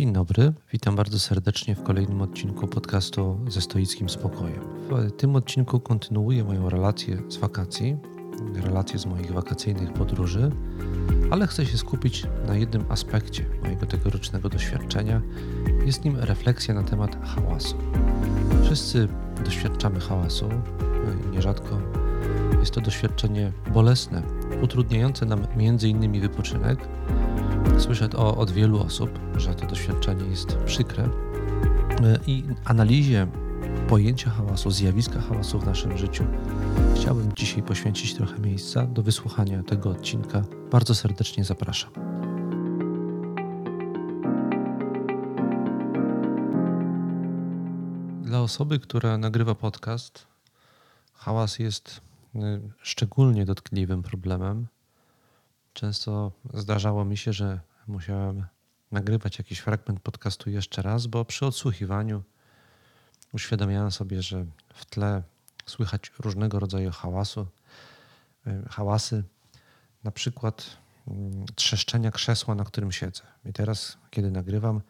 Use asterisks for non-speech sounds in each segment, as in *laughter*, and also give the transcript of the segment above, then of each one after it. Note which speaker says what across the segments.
Speaker 1: Dzień dobry, witam bardzo serdecznie w kolejnym odcinku podcastu ze stoickim spokojem. W tym odcinku kontynuuję moją relację z wakacji, relację z moich wakacyjnych podróży, ale chcę się skupić na jednym aspekcie mojego tegorocznego doświadczenia. Jest nim refleksja na temat hałasu. Wszyscy doświadczamy hałasu, nierzadko jest to doświadczenie bolesne, utrudniające nam innymi wypoczynek Słyszę to od wielu osób, że to doświadczenie jest przykre i analizie pojęcia hałasu, zjawiska hałasu w naszym życiu chciałbym dzisiaj poświęcić trochę miejsca do wysłuchania tego odcinka. Bardzo serdecznie zapraszam. Dla osoby, która nagrywa podcast, hałas jest y, szczególnie dotkliwym problemem. Często zdarzało mi się, że musiałem nagrywać jakiś fragment podcastu jeszcze raz, bo przy odsłuchiwaniu uświadamiałem sobie, że w tle słychać różnego rodzaju hałasu, hałasy, na przykład mm, trzeszczenia krzesła, na którym siedzę. I teraz, kiedy nagrywam,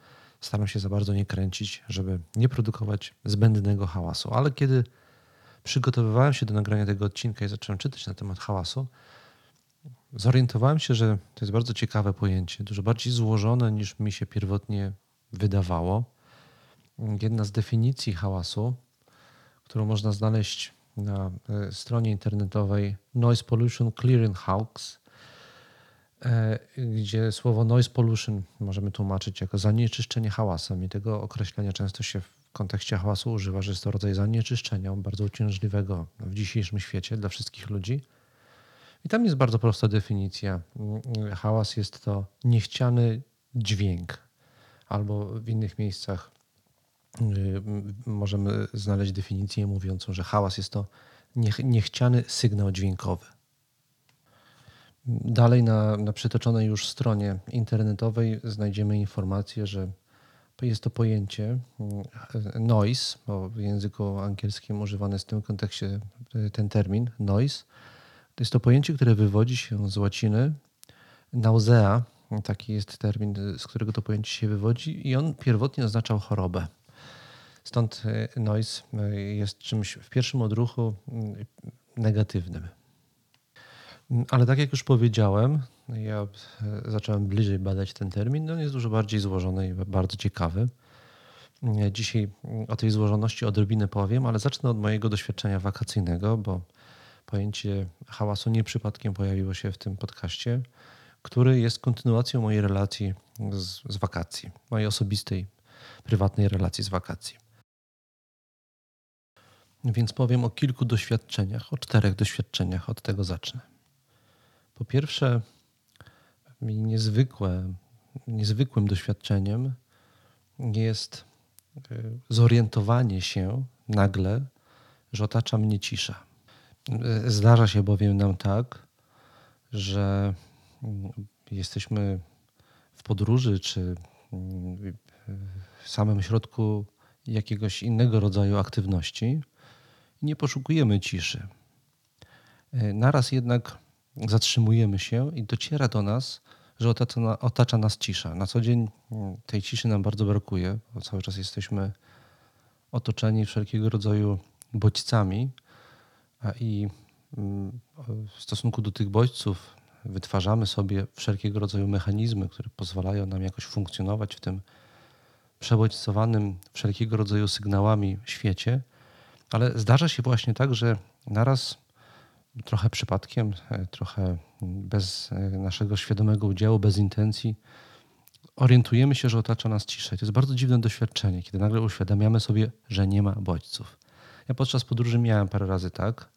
Speaker 1: staram się za bardzo nie kręcić, żeby nie produkować zbędnego hałasu. Ale kiedy przygotowywałem się do nagrania tego odcinka i zacząłem czytać na temat hałasu, zorientowałem się, że to jest bardzo ciekawe pojęcie, dużo bardziej złożone niż mi się pierwotnie wydawało. Jedna z definicji hałasu, którą można znaleźć na e, stronie internetowej Noise Pollution Clearing Hawks, e, gdzie słowo noise pollution możemy tłumaczyć jako zanieczyszczenie hałasem i tego określenia często się w kontekście hałasu używa, że jest to rodzaj zanieczyszczenia bardzo uciążliwego w dzisiejszym świecie dla wszystkich ludzi. I tam jest bardzo prosta definicja. Hałas jest to niechciany dźwięk, albo w innych miejscach y, możemy znaleźć definicję mówiącą, że hałas jest to niechciany sygnał dźwiękowy. Dalej na, na przytoczonej już stronie internetowej znajdziemy informację, że jest to pojęcie y, noise, bo w języku angielskim używany jest w tym kontekście y, ten termin noise jest to pojęcie, które wywodzi się z łaciny nausea, taki jest termin, z którego to pojęcie się wywodzi, i on pierwotnie oznaczał chorobę. Stąd noise e, jest czymś w pierwszym odruchu mm, negatywnym. Ale tak jak już powiedziałem, ja e, zacząłem bliżej badać ten termin. On jest dużo bardziej złożony i bardzo ciekawy. Dzisiaj o tej złożoności odrobinę powiem, ale zacznę od mojego doświadczenia wakacyjnego, bo Pojęcie hałasu nie przypadkiem pojawiło się w tym podcaście, który jest kontynuacją mojej relacji z, z wakacji, mojej osobistej, prywatnej relacji z wakacji. Więc powiem o kilku doświadczeniach, o czterech doświadczeniach, od tego zacznę. Po pierwsze, niezwykłe, niezwykłym doświadczeniem jest y, zorientowanie się nagle, że otacza mnie cisza. Zdarza się bowiem nam tak, że jesteśmy w podróży czy w samym środku jakiegoś innego rodzaju aktywności i nie poszukujemy ciszy. Naraz jednak zatrzymujemy się i dociera do nas, że otacza, nas cisza. Na co dzień tej ciszy nam bardzo brakuje, bo cały czas jesteśmy otoczeni wszelkiego rodzaju bodźcami, i mm, w stosunku do tych bodźców wytwarzamy sobie wszelkiego rodzaju mechanizmy, które pozwalają nam jakoś funkcjonować w tym przebodźcowanym wszelkiego rodzaju sygnałami świecie, ale zdarza się właśnie tak, że naraz trochę przypadkiem, e, trochę bez e, naszego świadomego udziału, bez intencji, orientujemy się, że otacza nas cisza. To jest bardzo dziwne doświadczenie, kiedy nagle uświadamiamy sobie, że nie ma bodźców. Ja podczas podróży miałem parę razy tak.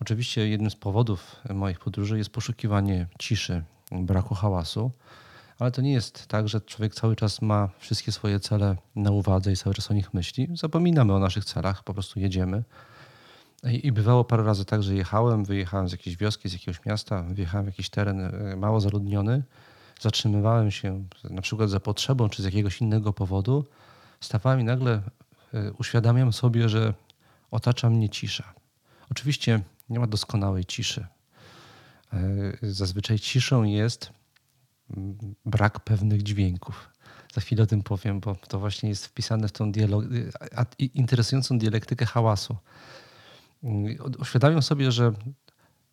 Speaker 1: Oczywiście jednym z powodów moich podróży jest poszukiwanie ciszy, braku hałasu, ale to nie jest tak, że człowiek cały czas ma wszystkie swoje cele na uwadze i cały czas o nich myśli. Zapominamy o naszych celach, po prostu jedziemy. I bywało parę razy tak, że jechałem, wyjechałem z jakiejś wioski, z jakiegoś miasta, wjechałem w jakiś teren e, mało zaludniony, zatrzymywałem się na przykład za potrzebą czy z jakiegoś innego powodu, stawałem i nagle e, uświadamiam sobie, że otacza mnie cisza. Oczywiście nie ma doskonałej ciszy. E, zazwyczaj ciszą jest mm, brak pewnych dźwięków. za chwilę o tym powiem, bo to właśnie jest wpisane w tą dialog, interesującą dialektykę hałasu. Uświadamiam sobie, że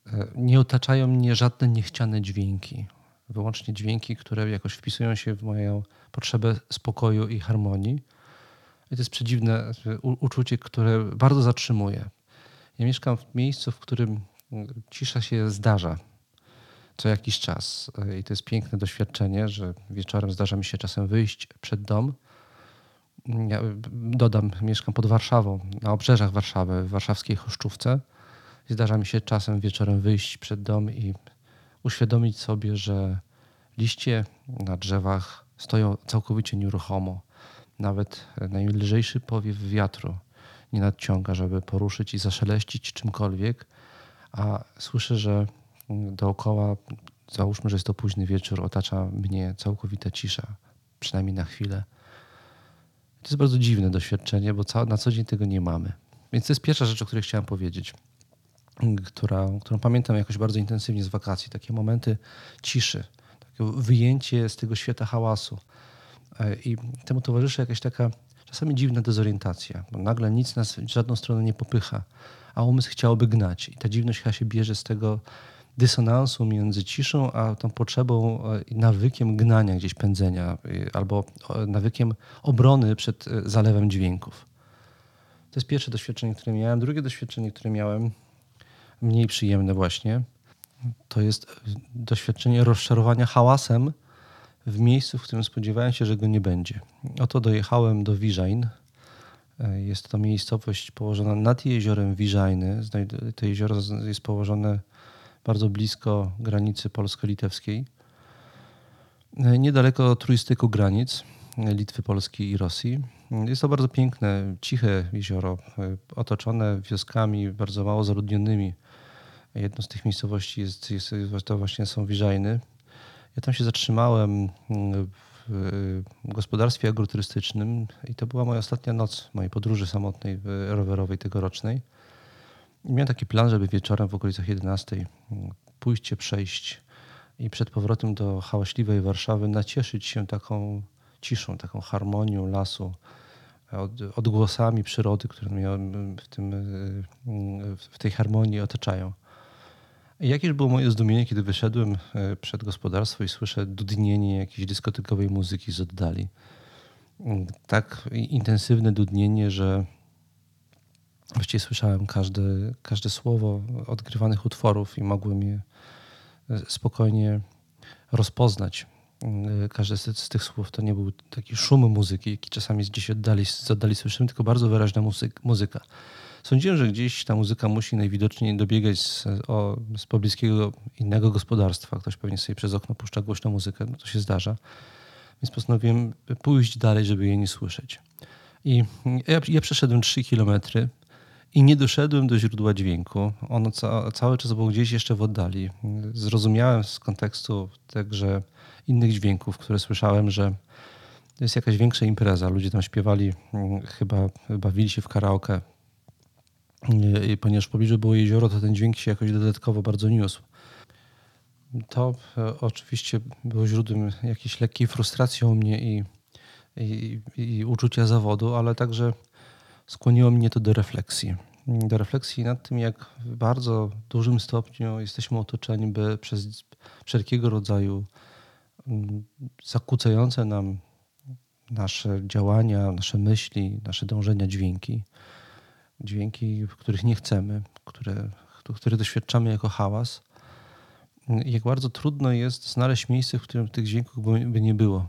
Speaker 1: e, nie otaczają mnie żadne niechciane dźwięki. Wyłącznie dźwięki, które jakoś wpisują się w moją potrzebę spokoju i harmonii. I to jest przedziwne uczucie, które bardzo zatrzymuje. Ja mieszkam w miejscu, w którym cisza się zdarza co jakiś czas. I to jest piękne doświadczenie, że wieczorem zdarza mi się czasem wyjść przed dom. Ja dodam, mieszkam pod Warszawą, na obrzeżach Warszawy, w warszawskiej Choszczówce. I zdarza mi się czasem wieczorem wyjść przed dom i uświadomić sobie, że liście na drzewach stoją całkowicie nieruchomo. Nawet najlżejszy powiew wiatru nie nadciąga, żeby poruszyć i zaszeleścić czymkolwiek, a słyszę, że dookoła, załóżmy, że jest to późny wieczór, otacza mnie całkowita cisza, przynajmniej na chwilę. To jest bardzo dziwne doświadczenie, bo na co dzień tego nie mamy. Więc to jest pierwsza rzecz, o której chciałem powiedzieć, która, którą pamiętam jakoś bardzo intensywnie z wakacji. Takie momenty ciszy, takie wyjęcie z tego świata hałasu. I temu towarzyszy jakaś taka czasami dziwna dezorientacja, bo nagle nic nas w żadną stronę nie popycha, a umysł chciałby gnać. I ta dziwność chyba się bierze z tego dysonansu między ciszą a tą potrzebą e, i nawykiem gnania gdzieś pędzenia albo nawykiem obrony przed e, zalewem dźwięków. To jest pierwsze doświadczenie, które miałem. Drugie doświadczenie, które miałem, mniej przyjemne właśnie, to jest e, doświadczenie rozczarowania hałasem w miejscu, w którym spodziewałem się, że go nie będzie. Oto dojechałem do Wiżajn. Jest to miejscowość położona nad jeziorem Wiżajny. To jezioro jest położone bardzo blisko granicy polsko-litewskiej, niedaleko trójstyku granic Litwy, Polski i Rosji. Jest to bardzo piękne, ciche jezioro, otoczone wioskami bardzo mało zaludnionymi. Jedną z tych miejscowości jest, jest, to właśnie są Wiżajny. Ja tam się zatrzymałem w gospodarstwie agroturystycznym i to była moja ostatnia noc mojej podróży samotnej rowerowej tegorocznej. Miałem taki plan, żeby wieczorem w okolicach 11 mm, pójść się przejść i przed powrotem do hałaśliwej Warszawy nacieszyć się taką ciszą, taką harmonią lasu, odgłosami przyrody, które mnie w, tym, w tej harmonii otaczają. Jakież było moje zdumienie, kiedy wyszedłem e, przed gospodarstwo i słyszę dudnienie jakiejś dyskotekowej muzyki z oddali. Mm, tak intensywne dudnienie, że Właściwie słyszałem każde, każde słowo odgrywanych utworów i mogłem je e, spokojnie rozpoznać. E, każde z, z tych słów to nie był taki szum muzyki, jaki czasami gdzieś oddali, z oddali słyszymy, tylko bardzo wyraźna muzyka. Sądziłem, że gdzieś ta muzyka musi najwidoczniej dobiegać z, o, z pobliskiego innego gospodarstwa. Ktoś pewnie sobie przez okno puszcza głośną muzykę, no to się zdarza. Więc postanowiłem pójść dalej, żeby jej nie słyszeć. I ja, ja przeszedłem 3 kilometry i nie doszedłem do źródła dźwięku. Ono ca cały czas było gdzieś jeszcze w oddali. Zrozumiałem z kontekstu także innych dźwięków, które słyszałem, że to jest jakaś większa impreza. Ludzie tam śpiewali, mm, chyba bawili się w karaoke. Ponieważ w pobliżu było jezioro, to ten dźwięk się jakoś dodatkowo bardzo niósł. To e, oczywiście było źródłem jakiejś lekkiej frustracji u mnie i, i, i uczucia zawodu, ale także skłoniło mnie to do refleksji. Do refleksji nad tym, jak w bardzo dużym stopniu jesteśmy otoczeni by przez wszelkiego rodzaju mm, zakłócające nam nasze działania, nasze myśli, nasze dążenia dźwięki. Dźwięki, których nie chcemy, które, które doświadczamy jako hałas. Jak bardzo trudno jest znaleźć miejsce, w którym tych dźwięków by nie było.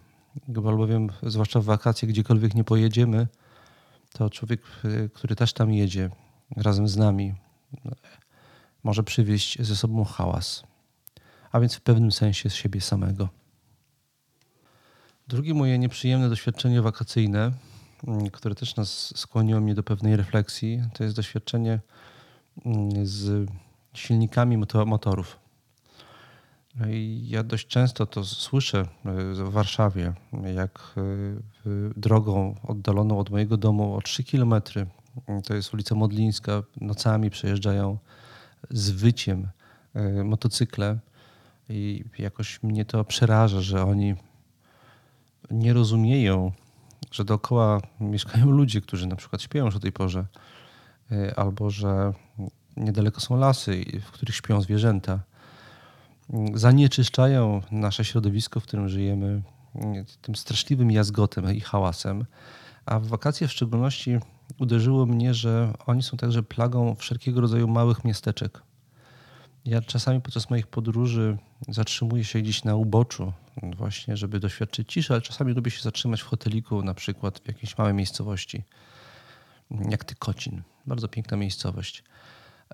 Speaker 1: Albowiem, zwłaszcza w wakacje, gdziekolwiek nie pojedziemy, to człowiek, y, który też tam jedzie razem z nami, może przywieźć ze sobą hałas, a więc w pewnym sensie z siebie samego. Drugie moje nieprzyjemne doświadczenie wakacyjne, które też nas skłoniło mnie do pewnej refleksji, to jest doświadczenie mm, z silnikami motorów. Ja dość często to słyszę e, w Warszawie, jak e, drogą oddaloną od mojego domu o 3 kilometry, to jest ulica Modlińska, nocami przejeżdżają z wyciem e, motocykle i jakoś mnie to przeraża, że oni nie rozumieją, że dookoła mieszkają ludzie, którzy na przykład śpią już o tej porze, y, albo że niedaleko są lasy, w których śpią zwierzęta, zanieczyszczają nasze środowisko, w którym żyjemy, tym straszliwym jazgotem i hałasem. A w wakacje w szczególności uderzyło mnie, że oni są także plagą wszelkiego rodzaju małych miasteczek. Ja czasami podczas moich podróży zatrzymuję się gdzieś na uboczu, właśnie, żeby doświadczyć ciszy, ale czasami lubię się zatrzymać w hoteliku, na przykład w jakiejś małej miejscowości, jak Tykocin. Bardzo piękna miejscowość.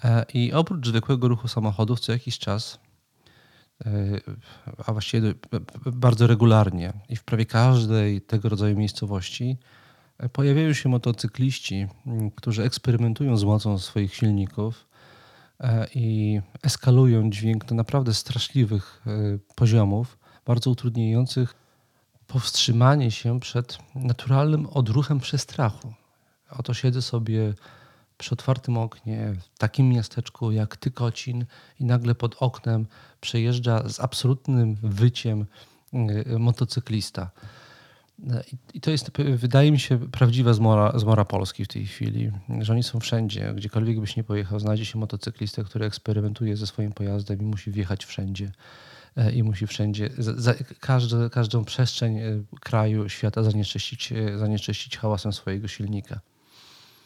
Speaker 1: E, I oprócz zwykłego ruchu samochodów co jakiś czas, e, a właściwie bardzo regularnie i w prawie każdej tego rodzaju miejscowości pojawiają się motocykliści, którzy eksperymentują z mocą swoich silników e, i eskalują dźwięk do naprawdę straszliwych poziomów, bardzo utrudniających powstrzymanie się przed naturalnym odruchem przestrachu. Oto siedzę sobie przy otwartym oknie w takim miasteczku jak Tykocin i nagle pod oknem przejeżdża z absolutnym wyciem y, motocyklista. I to jest, wydaje mi się, prawdziwa zmora, zmora Polski w tej chwili, że oni są wszędzie. Gdziekolwiek byś nie pojechał, znajdzie się motocyklista, który eksperymentuje ze swoim pojazdem i musi wjechać wszędzie. E, I musi wszędzie, za, każdy, każdą przestrzeń e, kraju, świata zanieczyścić, e, zanieczyścić hałasem swojego silnika.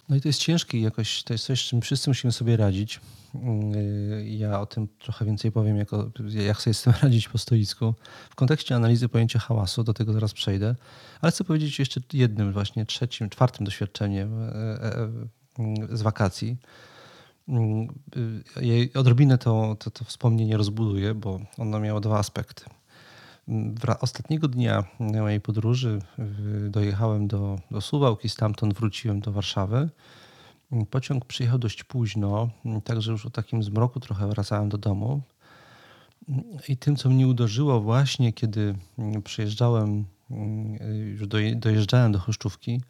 Speaker 1: No i to jest ciężkie jakoś to jest coś, z czym wszyscy musimy sobie radzić. Yy, ja o tym trochę więcej powiem, jako, jak sobie z tym *laughs* radzić po stoisku. W kontekście analizy pojęcia hałasu, do tego zaraz przejdę, ale chcę powiedzieć jeszcze jednym, właśnie trzecim, czwartym doświadczeniem e, e, e, z wakacji. Yy, odrobinę to, to, to wspomnienie rozbuduję, bo ono miało dwa aspekty. Ostatniego dnia mojej podróży dojechałem do, do Suwałki, stamtąd wróciłem do Warszawy. Pociąg przyjechał dość późno, także już o takim zmroku trochę wracałem do domu. I tym, co mnie uderzyło właśnie, kiedy przyjeżdżałem, już dojeżdżałem do Chruszczówki,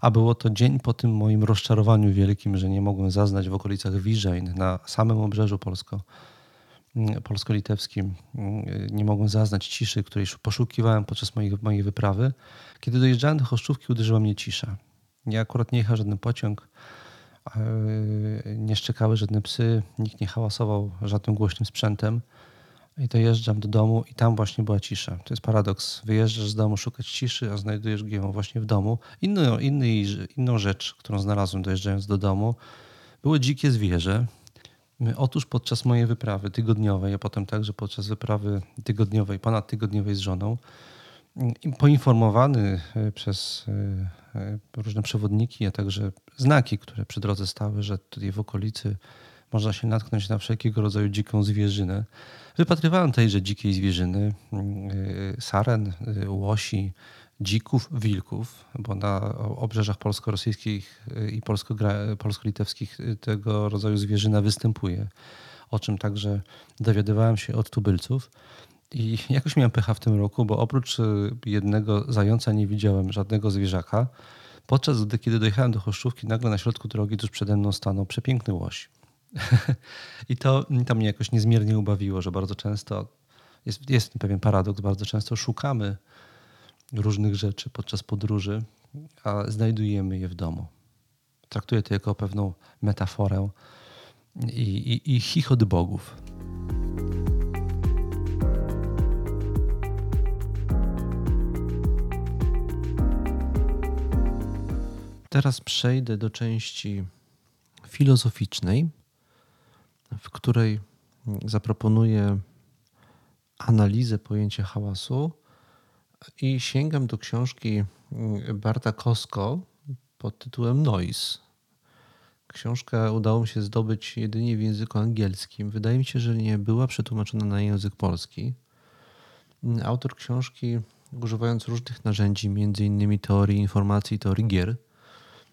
Speaker 1: a było to dzień po tym moim rozczarowaniu wielkim, że nie mogłem zaznać w okolicach Wiżejn, na samym obrzeżu polsko polsko-litewskim mm, nie mogłem zaznać ciszy, której poszukiwałem podczas mojej, mojej wyprawy. Kiedy dojeżdżałem do Choszczówki, uderzyła mnie cisza. Nie akurat nie jechał żaden pociąg, nie szczekały żadne psy, nikt nie hałasował żadnym głośnym sprzętem. I dojeżdżam do domu i tam właśnie była cisza. To jest paradoks. Wyjeżdżasz z domu szukać ciszy, a znajdujesz ją właśnie w domu. Inną, inny, inną rzecz, którą znalazłem dojeżdżając do domu, było dzikie zwierzę, Otóż podczas mojej wyprawy tygodniowej, a potem także podczas wyprawy tygodniowej, ponadtygodniowej z żoną, poinformowany e, przez e, e, różne przewodniki, a także znaki, które przy drodze stały, że tutaj w okolicy można się natknąć na wszelkiego rodzaju dziką zwierzynę. Wypatrywałem tejże dzikiej zwierzyny, saren, łosi, dzików, wilków, bo na obrzeżach polsko-rosyjskich i polsko-litewskich tego rodzaju zwierzyna występuje, o czym także dowiadywałem się od tubylców. I jakoś miałem pecha w tym roku, bo oprócz jednego zająca nie widziałem żadnego zwierzaka. Podczas gdy, kiedy dojechałem do Choszczówki, nagle na środku drogi tuż przede mną stanął przepiękny łoś. *laughs* I to, to mnie jakoś niezmiernie ubawiło, że bardzo często jest, jest pewien paradoks, bardzo często szukamy różnych rzeczy podczas podróży, a znajdujemy je w domu. Traktuję to jako pewną metaforę i, i, i chichot bogów. Teraz przejdę do części filozoficznej, w której zaproponuję analizę pojęcia hałasu i sięgam do książki mm, Barta Kosko pod tytułem Noise. Książka udało mi się zdobyć jedynie w języku angielskim. Wydaje mi się, że nie była przetłumaczona na język polski. Mm, autor książki, używając różnych narzędzi, innymi teorii informacji, teorii gier,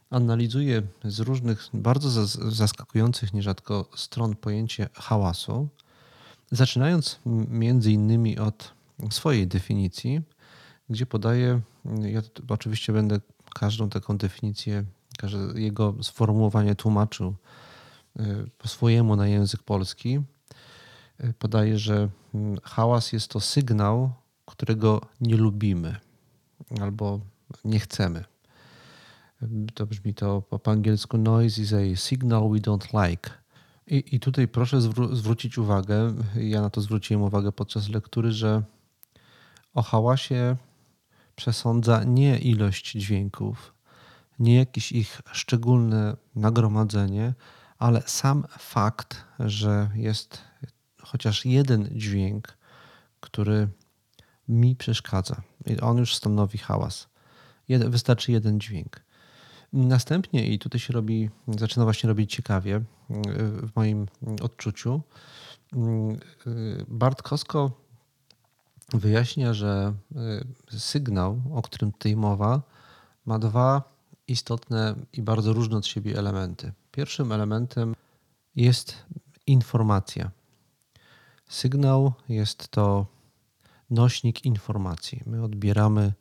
Speaker 1: analizuje z różnych bardzo zaskakujących nierzadko stron pojęcie hałasu, zaczynając między innymi od swojej definicji, gdzie podaje, ja oczywiście będę każdą taką definicję, każde jego sformułowanie tłumaczył y, po swojemu na język polski. Y, podaje, że mm, hałas jest to sygnał, którego nie lubimy.
Speaker 2: albo nie chcemy. To brzmi to po angielsku noise is a signal we don't like. I, i tutaj proszę zwró zwrócić uwagę, ja na to zwróciłem uwagę podczas lektury, że o hałasie przesądza nie ilość dźwięków, nie jakieś ich szczególne nagromadzenie, ale sam fakt, że jest chociaż jeden dźwięk, który mi przeszkadza. I on już stanowi hałas. wystarczy jeden dźwięk. Następnie, i tutaj się robi, zaczyna właśnie robić ciekawie w moim odczuciu, Bart Kosko wyjaśnia, że sygnał, o którym tutaj mowa, ma dwa istotne i bardzo różne od siebie elementy. Pierwszym elementem jest informacja. Sygnał jest to nośnik informacji. My odbieramy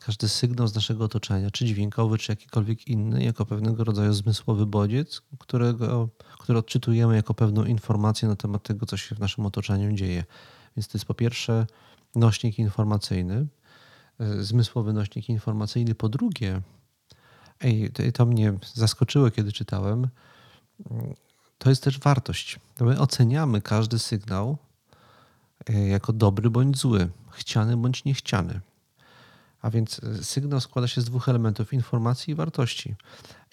Speaker 2: każdy sygnał z naszego otoczenia, czy dźwiękowy, czy jakikolwiek inny, jako pewnego rodzaju zmysłowy bodziec, którego, który odczytujemy jako pewną informację na temat tego, co się w naszym otoczeniu dzieje. Więc to jest po pierwsze nośnik informacyjny, e, zmysłowy nośnik informacyjny. Po drugie, i to mnie zaskoczyło, kiedy czytałem, to jest też wartość. My oceniamy każdy sygnał e, jako dobry bądź zły, chciany bądź niechciany. A więc e, sygnał składa się z dwóch elementów: informacji i wartości.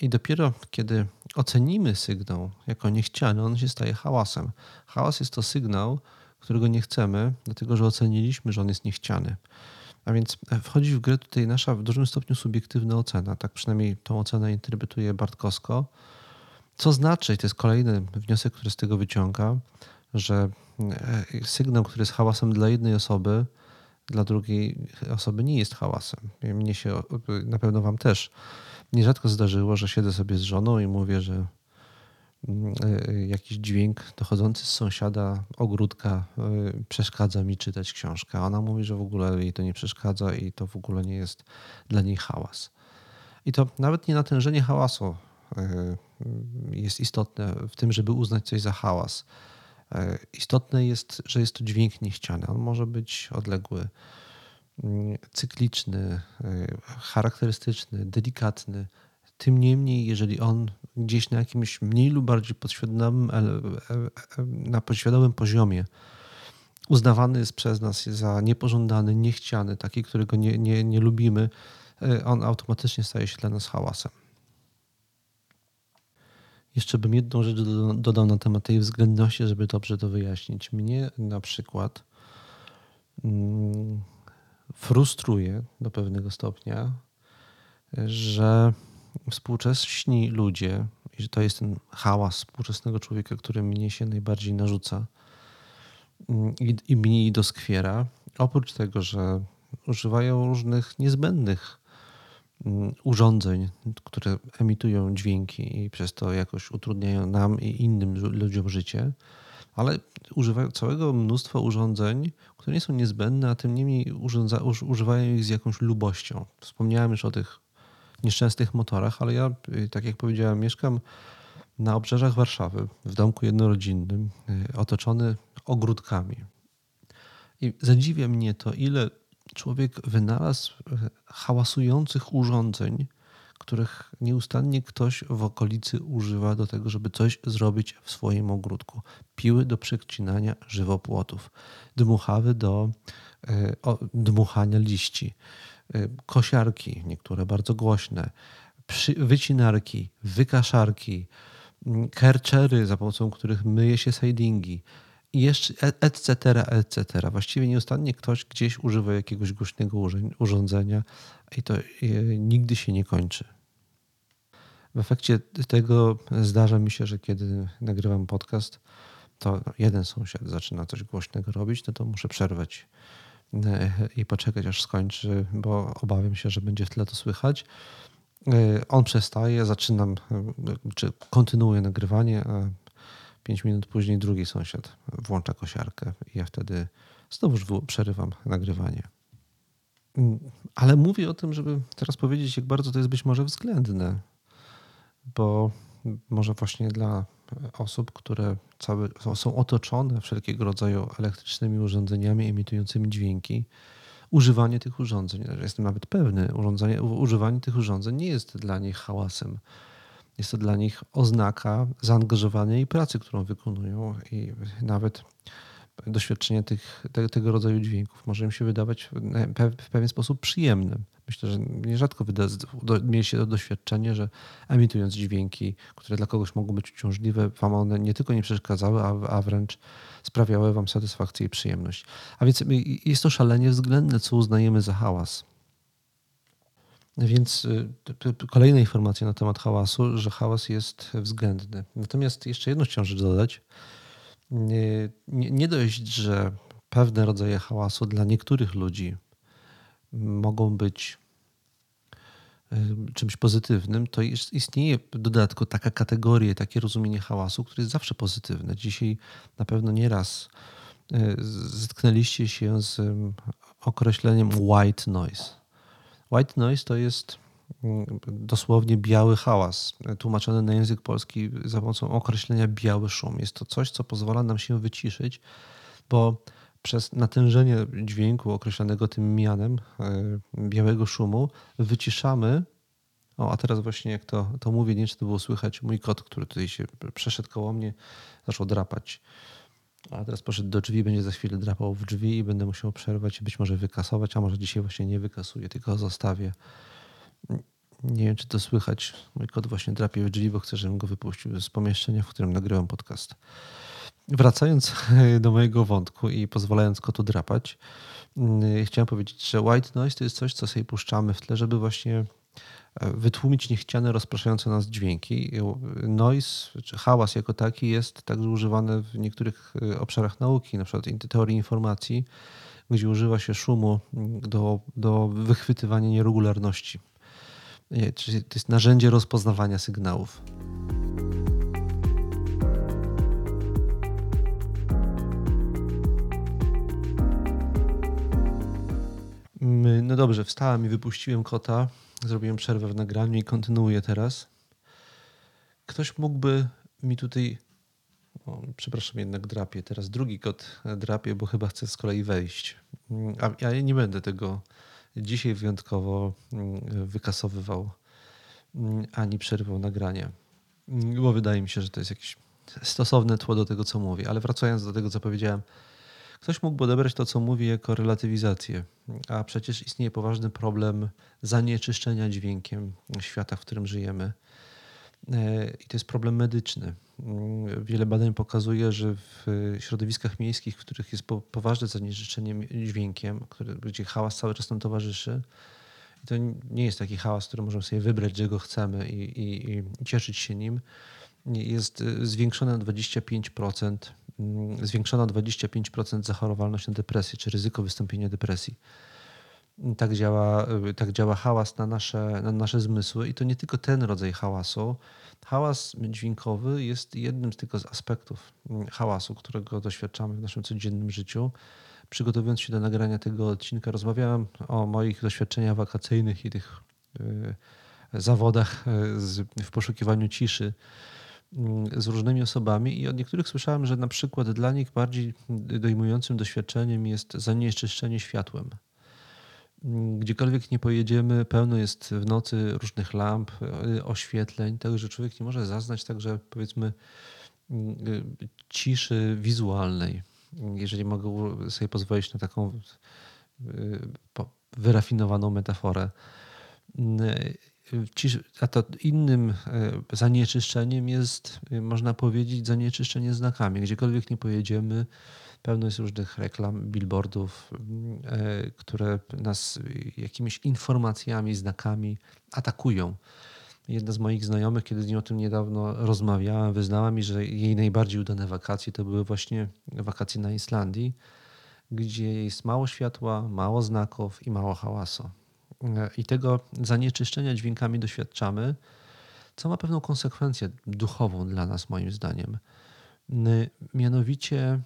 Speaker 2: I dopiero kiedy ocenimy sygnał jako niechciany, on się staje hałasem. Hałas jest to sygnał, którego nie chcemy, dlatego że oceniliśmy, że on jest niechciany. A więc e, wchodzi w grę tutaj nasza w dużym stopniu subiektywna ocena. Tak przynajmniej tą ocenę interpretuje Bartkowsko. Co znaczy, to jest kolejny wniosek, który z tego wyciąga, że e, sygnał, który jest hałasem dla jednej osoby, dla drugiej osoby nie jest hałasem. Mnie się, na pewno Wam też nierzadko zdarzyło, że siedzę sobie z żoną i mówię, że e, jakiś dźwięk dochodzący z sąsiada ogródka e, przeszkadza mi czytać książkę. Ona mówi, że w ogóle jej to nie przeszkadza i to w ogóle nie jest dla niej hałas. I to nawet nie natężenie hałasu jest istotne w tym, żeby uznać coś za hałas. Istotne jest, że jest to dźwięk niechciany. On może być odległy, cykliczny, charakterystyczny, delikatny. Tym niemniej, jeżeli on gdzieś na jakimś mniej lub bardziej podświadomym, e, na podświadomym poziomie uznawany jest przez nas za niepożądany, niechciany, taki, którego nie, nie, nie lubimy, on automatycznie staje się dla nas hałasem. Jeszcze bym jedną rzecz dodał na temat tej względności, żeby dobrze to wyjaśnić. Mnie na przykład mm, frustruje do pewnego stopnia, że współcześni ludzie, i to jest ten hałas współczesnego człowieka, który mnie się najbardziej narzuca mm, i, i mnie doskwiera, oprócz tego, że używają różnych niezbędnych Mm, urządzeń, które emitują dźwięki i przez to jakoś utrudniają nam i innym ludziom życie, ale używają całego mnóstwa urządzeń, które nie są niezbędne, a tym niemniej używają ich z jakąś lubością. Wspomniałem już o tych nieszczęsnych motorach, ale ja, y, tak jak powiedziałem, mieszkam na obrzeżach Warszawy, w domku jednorodzinnym, y, otoczony ogródkami. I zadziwia mnie to, ile człowiek wynalazł e, hałasujących urządzeń, których nieustannie ktoś w okolicy używa do tego, żeby coś zrobić w swoim ogródku. Piły do przecinania żywopłotów, dmuchawy do dmuchania liści, kosiarki, niektóre bardzo głośne, wycinarki, wykaszarki, kerczery, za pomocą których myje się sidingi, i jeszcze etc., etc. Właściwie nieustannie ktoś gdzieś używa jakiegoś głośnego urządzenia i to e, nigdy się nie kończy. W efekcie tego zdarza mi się, że kiedy nagrywam podcast, to jeden sąsiad zaczyna coś głośnego robić, no to muszę przerwać i poczekać aż skończy, bo obawiam się, że będzie w tle to słychać. E, on przestaje, zaczynam, czy kontynuuję nagrywanie, a Pięć minut później drugi sąsiad włącza kosiarkę i ja wtedy znowuż przerywam nagrywanie. Mm, ale mówię o tym, żeby teraz powiedzieć, jak bardzo to jest być może względne, bo może właśnie dla osób, które całe, są otoczone wszelkiego rodzaju elektrycznymi urządzeniami emitującymi dźwięki, używanie tych urządzeń, jestem nawet pewny, urządzenie, używanie tych urządzeń nie jest dla nich hałasem. Jest to dla nich oznaka zaangażowania i pracy, którą wykonują, i nawet doświadczenie tych, te, tego rodzaju dźwięków może im się wydawać w pewien sposób przyjemnym. Myślę, że nierzadko wyda, do, mieli się to doświadczenie, że emitując dźwięki, które dla kogoś mogą być uciążliwe, wam one nie tylko nie przeszkadzały, a, a wręcz sprawiały wam satysfakcję i przyjemność. A więc jest to szalenie względne, co uznajemy za hałas. Więc y, kolejna informacja na temat hałasu, że hałas jest względny. Natomiast jeszcze jedną chciałem rzecz dodać. Nie, nie, dość, że pewne rodzaje hałasu dla niektórych ludzi mogą być czymś pozytywnym, to istnieje w dodatku taka kategoria, takie rozumienie hałasu, które jest zawsze pozytywne. Dzisiaj na pewno nieraz y, zetknęliście się z określeniem white noise. White noise to jest dosłownie biały hałas, tłumaczony na język polski za pomocą określenia biały szum. Jest to coś, co pozwala nam się wyciszyć, bo przez natężenie dźwięku określanego tym mianem e, białego szumu wyciszamy. O, a teraz właśnie jak to, to mówię, nie czy to było słychać, mój kot, który tutaj się przeszedł koło mnie, zaczął drapać. A teraz poszedł do drzwi, będzie za chwilę drapał w drzwi i będę musiał przerwać i być może wykasować, a może dzisiaj właśnie nie wykasuję, tylko zostawię. Nie wiem, czy to słychać. Mój kot właśnie drapie w drzwi, bo chcę, żebym go wypuścił z pomieszczenia, w którym nagrywam podcast. Wracając *laughs* do mojego wątku i pozwalając kotu drapać, mm, chciałem powiedzieć, że white noise to jest coś, co sobie puszczamy w tle, żeby właśnie e, wytłumić niechciane, rozpraszające nas dźwięki. Noise, czy hałas jako taki jest także używany w niektórych e, obszarach nauki, na przykład teorii informacji, gdzie używa się szumu do, do wychwytywania nieregularności. Czyli to jest narzędzie rozpoznawania sygnałów. No dobrze, wstałem i wypuściłem kota. Zrobiłem przerwę w nagraniu i kontynuuję teraz. Ktoś mógłby mi tutaj. O, przepraszam, jednak drapie. Teraz drugi kot drapie, bo chyba chce z kolei wejść. A ja nie będę tego dzisiaj wyjątkowo mm, wykasowywał mm, ani przerywał nagrania, bo wydaje mi się, że to jest jakieś stosowne tło do tego, co mówię. Ale wracając do tego, co powiedziałem, Ktoś mógłby odebrać to, co mówi, jako relatywizację, a przecież istnieje poważny problem zanieczyszczenia dźwiękiem świata, w którym żyjemy. E, I to jest problem medyczny. Mm, wiele badań pokazuje, że w środowiskach miejskich, w których jest poważne zanieczyszczenie dźwiękiem, gdzie hałas cały czas nam towarzyszy, i to nie jest taki hałas, który możemy sobie wybrać, gdzie go chcemy i, i, i cieszyć się nim, jest zwiększone o 25% Mm, zwiększono 25% zachorowalność na depresję, czy ryzyko wystąpienia depresji. Tak działa, y, tak działa hałas na nasze, na nasze zmysły i to nie tylko ten rodzaj hałasu. Hałas dźwiękowy jest jednym z tylko z aspektów mm, hałasu, którego doświadczamy w naszym codziennym życiu. Przygotowując się do nagrania tego odcinka, rozmawiałem o moich doświadczeniach wakacyjnych i tych y, zawodach y, w poszukiwaniu ciszy Mm, z różnymi osobami i od niektórych słyszałem, że na przykład dla nich bardziej dojmującym doświadczeniem jest zanieczyszczenie światłem. Mm, gdziekolwiek nie pojedziemy, pełno jest w nocy różnych lamp, y, oświetleń, tak że człowiek nie może zaznać także powiedzmy mm, ciszy wizualnej. Jeżeli mogę sobie pozwolić na taką y, wyrafinowaną metaforę a to innym e, zanieczyszczeniem jest, e, można powiedzieć, zanieczyszczenie znakami. Gdziekolwiek nie pojedziemy, pełno jest różnych reklam, billboardów, e, które nas jakimiś informacjami, znakami atakują. Jedna z moich znajomych, kiedy z nią o tym niedawno rozmawiałem, wyznała mi, że jej najbardziej udane wakacje to były właśnie wakacje na Islandii, gdzie jest mało światła, mało znaków i mało hałasu i tego zanieczyszczenia dźwiękami doświadczamy, co ma pewną konsekwencję duchową dla nas, moim zdaniem. Mianowicie, mm,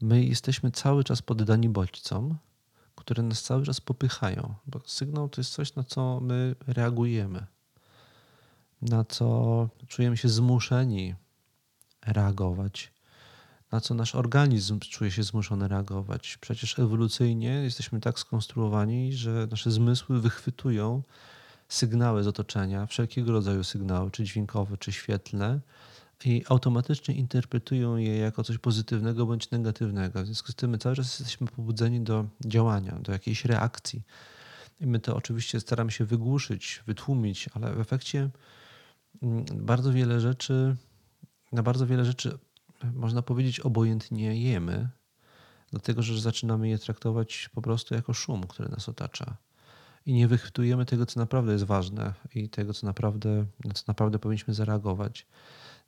Speaker 2: my jesteśmy cały czas poddani bodźcom, które nas cały czas popychają, bo sygnał to jest coś, na co my reagujemy, na co czujemy się zmuszeni reagować na co nasz organizm czuje się zmuszony reagować. Przecież ewolucyjnie jesteśmy tak skonstruowani, że nasze zmysły wychwytują sygnały z otoczenia, wszelkiego rodzaju sygnały, czy dźwiękowe, czy świetlne, i automatycznie interpretują je jako coś pozytywnego bądź negatywnego. W związku z tym my cały czas jesteśmy pobudzeni do działania, do jakiejś reakcji. I my to oczywiście staramy się wygłuszyć, wytłumić, ale w efekcie mm, bardzo wiele rzeczy, na bardzo wiele rzeczy można powiedzieć obojętnie jemy, dlatego że zaczynamy je traktować po prostu jako szum, który nas otacza. I nie wychwytujemy tego, co naprawdę jest ważne i tego, co naprawdę, na co naprawdę powinniśmy zareagować.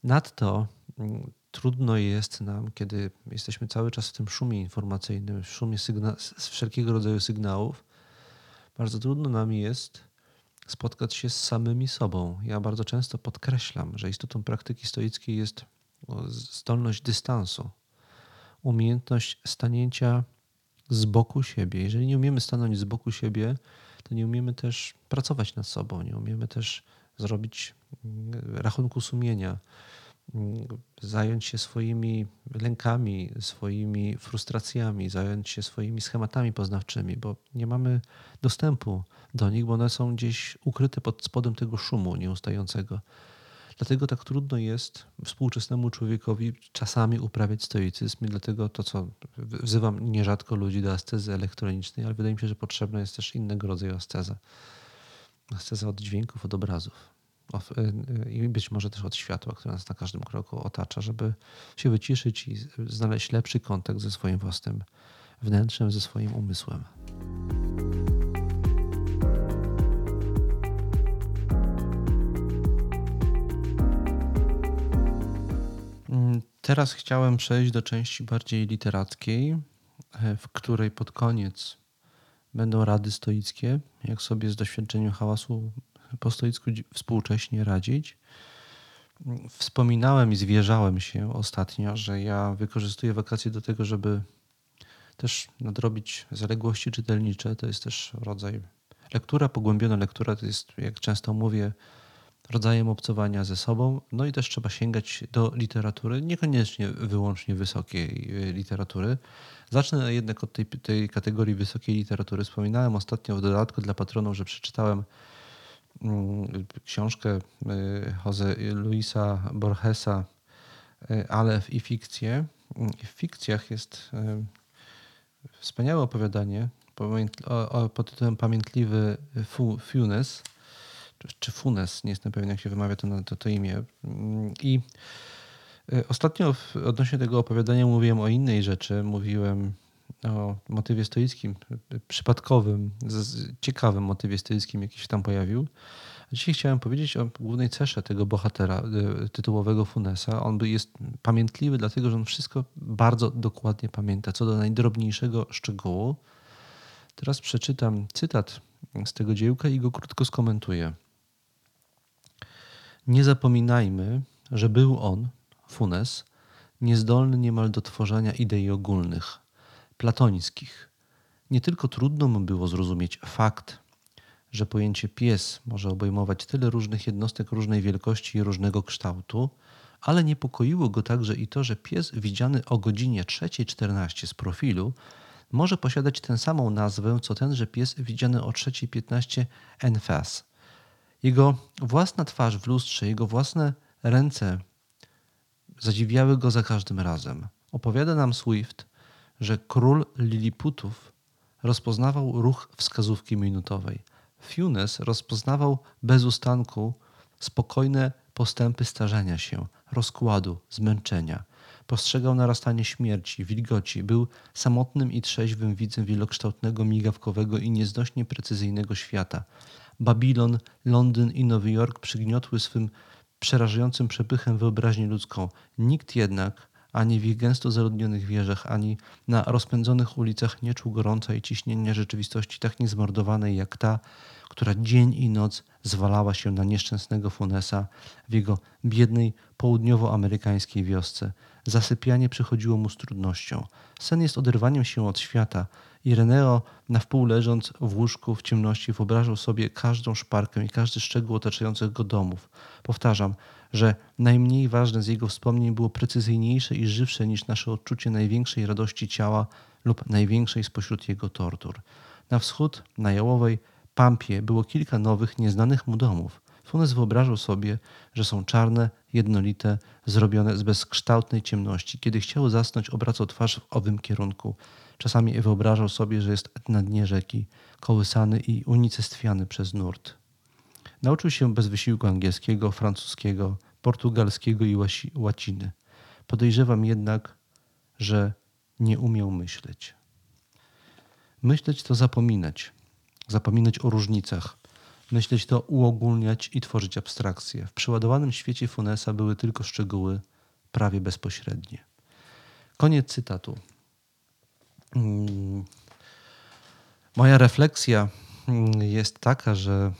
Speaker 2: Nadto mm, trudno jest nam, kiedy jesteśmy cały czas w tym szumie informacyjnym, w szumie z wszelkiego rodzaju sygnałów, bardzo trudno nam jest spotkać się z samymi sobą. Ja bardzo często podkreślam, że istotą praktyki stoickiej jest zdolność dystansu, umiejętność stanięcia z boku siebie. Jeżeli nie umiemy stanąć z boku siebie, to nie umiemy też pracować nad sobą, nie umiemy też zrobić mm, rachunku sumienia, mm, zająć się swoimi lękami, swoimi frustracjami, zająć się swoimi schematami poznawczymi, bo nie mamy dostępu do nich, bo one są gdzieś ukryte pod spodem tego szumu nieustającego. Dlatego tak trudno jest współczesnemu człowiekowi czasami uprawiać stoicyzm i dlatego to, co wzywam nierzadko ludzi do ascezy elektronicznej, ale wydaje mi się, że potrzebna jest też innego rodzaju asceza. Asceza od dźwięków, od obrazów y, y, i być może też od światła, które nas na każdym kroku otacza, żeby się wyciszyć i znaleźć lepszy kontakt ze swoim własnym wnętrzem, ze swoim umysłem.
Speaker 1: Teraz chciałem przejść do części bardziej literackiej, e, w której pod koniec będą rady stoickie, jak sobie z doświadczeniem hałasu po stoicku współcześnie radzić. Wspominałem i zwierzałem się ostatnio, że ja wykorzystuję wakacje do tego, żeby też nadrobić zaległości czytelnicze. To jest też rodzaj lektura, pogłębiona lektura. To jest, jak często mówię, rodzajem obcowania ze sobą. No i też trzeba sięgać do literatury, niekoniecznie wyłącznie wysokiej y, literatury. Zacznę jednak od tej, tej kategorii wysokiej literatury. Wspominałem ostatnio w dodatku dla patronów, że przeczytałem mm, książkę y, Jose Luisa Borgesa y, Alef i fikcję. W fikcjach jest wspaniałe opowiadanie pod tytułem Pamiętliwy Funes czy Funes, nie jestem pewien jak się wymawia to, to, to imię. I e, ostatnio odnośnie tego opowiadania mówiłem o innej rzeczy. Mówiłem o motywie stoickim, przypadkowym, ciekawym motywie stoickim, jaki się tam pojawił. Dzisiaj chciałem powiedzieć o głównej cesze tego bohatera tytułowego Funesa. On jest pamiętliwy, dlatego że on wszystko bardzo dokładnie pamięta, co do najdrobniejszego szczegółu. Teraz przeczytam cytat z tego dziełka i go krótko skomentuję. Nie zapominajmy, że był on, Funes, niezdolny niemal do tworzenia idei ogólnych, platońskich. Nie tylko trudno mu było zrozumieć fakt, że pojęcie pies może obejmować tyle różnych jednostek różnej wielkości i różnego kształtu, ale niepokoiło go także i to, że pies widziany o godzinie 3.14 z profilu może posiadać tę samą nazwę, co tenże pies widziany o 3.15 en face. Jego własna twarz w lustrze, jego własne ręce zadziwiały go za każdym razem. Opowiada nam Swift, że król Liliputów rozpoznawał ruch wskazówki minutowej. Funes rozpoznawał bez ustanku spokojne postępy starzenia się, rozkładu, zmęczenia. Postrzegał narastanie śmierci, wilgoci. Był samotnym i trzeźwym widzem wielokształtnego, migawkowego i nieznośnie precyzyjnego świata. Babilon, Londyn i Nowy Jork przygniotły swym przerażającym przepychem wyobraźnię ludzką. Nikt jednak ani w ich gęsto zaludnionych wieżach, ani na rozpędzonych ulicach nie czuł gorąca i ciśnienia rzeczywistości tak niezmordowanej jak ta, która dzień i noc zwalała się na nieszczęsnego Funesa w jego biednej południowoamerykańskiej wiosce. Zasypianie przychodziło mu z trudnością. Sen jest oderwaniem się od świata Ireneo na wpół leżąc w łóżku w ciemności wyobrażał sobie każdą szparkę i każdy szczegół otaczających go domów. Powtarzam, że najmniej ważne z jego wspomnień było precyzyjniejsze i żywsze niż nasze odczucie największej radości ciała lub największej spośród jego tortur. Na wschód, na jałowej Pampie było kilka nowych, nieznanych mu domów. Funes wyobrażał sobie, że są czarne, jednolite, zrobione z bezkształtnej ciemności. Kiedy chciał zasnąć, obracał twarz w owym kierunku. Czasami wyobrażał sobie, że jest na dnie rzeki, kołysany i unicestwiany przez nurt. Nauczył się bez wysiłku angielskiego, francuskiego, portugalskiego i łaciny. Podejrzewam jednak, że nie umiał myśleć. Myśleć to zapominać. Zapominać o różnicach. Myśleć to uogólniać i tworzyć abstrakcje. W przeładowanym świecie Funesa były tylko szczegóły prawie bezpośrednie. Koniec cytatu. Mm. Moja refleksja mm, jest taka, że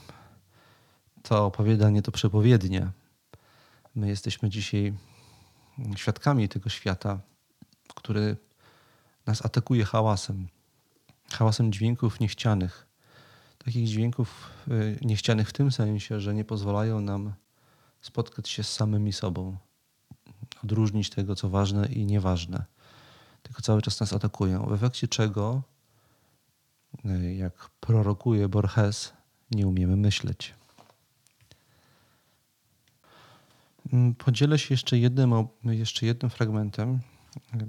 Speaker 1: to opowiadanie to przepowiednia. My jesteśmy dzisiaj świadkami tego świata, który nas atakuje hałasem. Hałasem dźwięków niechcianych. Takich dźwięków y, niechcianych w tym sensie, że nie pozwalają nam spotkać się z samymi sobą, odróżnić tego, co ważne i nieważne. Tylko cały czas nas atakują. W efekcie czego, y, jak prorokuje Borges, nie umiemy myśleć. Mm, podzielę się jeszcze jednym, jeszcze jednym fragmentem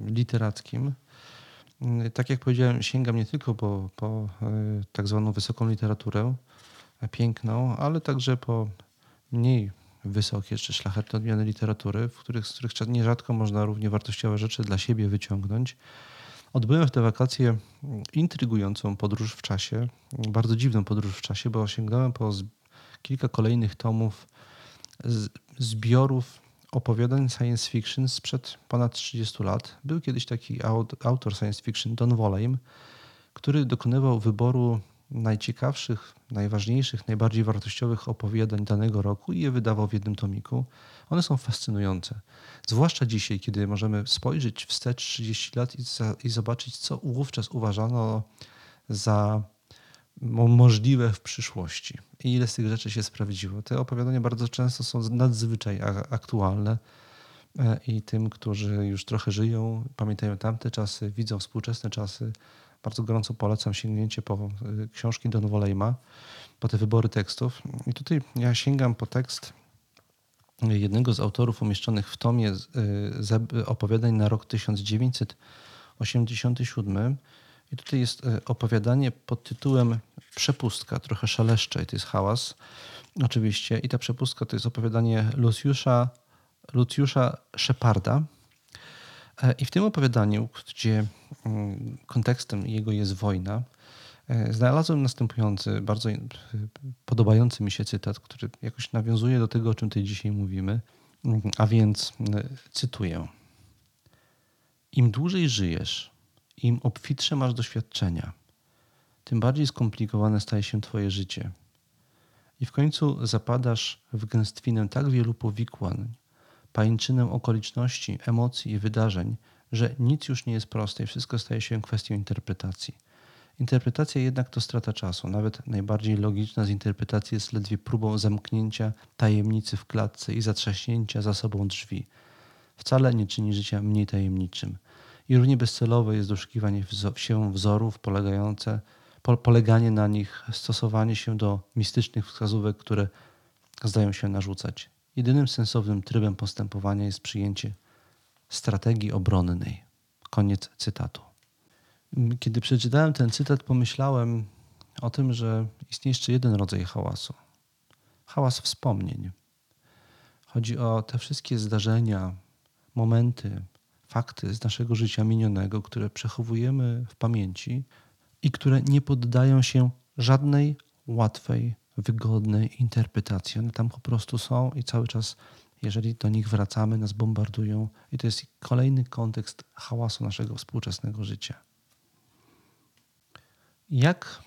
Speaker 1: literackim. Mm, tak jak powiedziałem, sięgam nie tylko po, po e, tak zwaną wysoką literaturę, e, piękną, ale także po mniej wysokie czy szlachetne odmiany literatury, w których, z których nierzadko można równie wartościowe rzeczy dla siebie wyciągnąć. Odbyłem w te wakacje intrygującą podróż w czasie, bardzo dziwną podróż w czasie, bo sięgnąłem po kilka kolejnych tomów zbiorów opowiadań science fiction sprzed ponad 30 lat. Był kiedyś taki autor science fiction, Don Wollheim, który dokonywał wyboru najciekawszych, najważniejszych, najbardziej wartościowych opowiadań danego roku i je wydawał w jednym tomiku. One są fascynujące. Zwłaszcza dzisiaj, kiedy możemy spojrzeć wstecz 30 lat i, za, i zobaczyć, co wówczas uważano za możliwe w przyszłości. I ile z tych rzeczy się sprawdziło. Te opowiadania bardzo często są nadzwyczaj aktualne e, i tym, którzy już trochę żyją, pamiętają tamte czasy, widzą współczesne czasy, bardzo gorąco polecam sięgnięcie po e, książki Don Wolejma, po te wybory tekstów. I tutaj ja sięgam po tekst jednego z autorów umieszczonych w tomie e, opowiadań na rok 1987 i tutaj jest e, opowiadanie pod tytułem Przepustka, trochę szaleszcze i to jest hałas oczywiście. I ta przepustka to jest opowiadanie Luciusza, Luciusza Sheparda. E, I w tym opowiadaniu, gdzie mm, kontekstem jego jest wojna, e, znalazłem następujący, bardzo podobający mi się cytat, który jakoś nawiązuje do tego, o czym tutaj dzisiaj mówimy. Mm, a więc cytuję. Im dłużej żyjesz, im obfitsze masz doświadczenia, tym bardziej skomplikowane staje się Twoje życie. I w końcu zapadasz w gęstwinę tak wielu powikłań, pańczynę okoliczności, emocji i wydarzeń, że nic już nie jest proste i wszystko staje się kwestią interpretacji. Interpretacja jednak to strata czasu. Nawet najbardziej logiczna z interpretacji jest ledwie próbą zamknięcia tajemnicy w klatce i zatrzaśnięcia za sobą drzwi. Wcale nie czyni życia mniej tajemniczym. I równie bezcelowe jest doszukiwanie się wzorów polegające, poleganie na nich, stosowanie się do mistycznych wskazówek, które zdają się narzucać. Jedynym sensownym trybem postępowania jest przyjęcie strategii obronnej. Koniec cytatu. Kiedy przeczytałem ten cytat, pomyślałem o tym, że istnieje jeszcze jeden rodzaj hałasu. Hałas wspomnień. Chodzi o te wszystkie zdarzenia, momenty, fakty z naszego życia minionego, które przechowujemy w pamięci i które nie poddają się żadnej łatwej, wygodnej interpretacji. One tam po prostu są i cały czas, jeżeli do nich wracamy, nas bombardują. I to jest kolejny kontekst hałasu naszego współczesnego życia. Jak,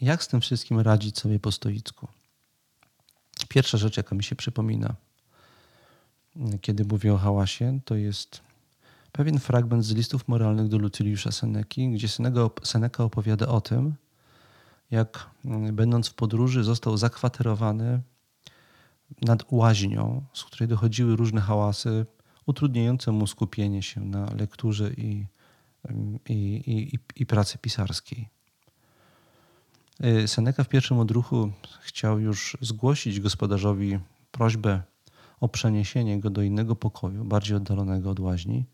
Speaker 1: jak z tym wszystkim radzić sobie po stoicku? Pierwsza rzecz, jaka mi się przypomina, kiedy mówię o hałasie, to jest pewien fragment z listów moralnych do Lucyliusza Seneki, gdzie Seneca opowiada o tym, jak mm, będąc w podróży został zakwaterowany nad łaźnią, z której dochodziły różne hałasy, utrudniające mu skupienie się na lekturze i, i, i, i pracy pisarskiej. Y, Seneca w pierwszym odruchu chciał już zgłosić gospodarzowi prośbę o przeniesienie go do innego pokoju, bardziej oddalonego od łaźni,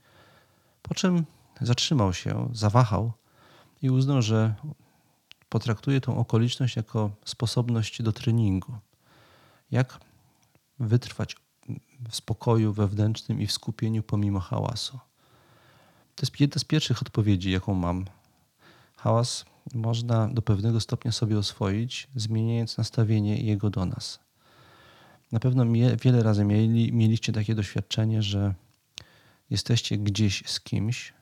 Speaker 1: po czym zatrzymał się, zawahał i uznał, że potraktuje tą okoliczność jako sposobność do treningu. Jak wytrwać w spokoju wewnętrznym i w skupieniu pomimo hałasu. To jest jedna z pierwszych odpowiedzi, jaką mam. Hałas można do pewnego stopnia sobie oswoić, zmieniając nastawienie jego do nas. Na pewno wiele razy mieli, mieliście takie doświadczenie, że jesteście gdzieś z kimś,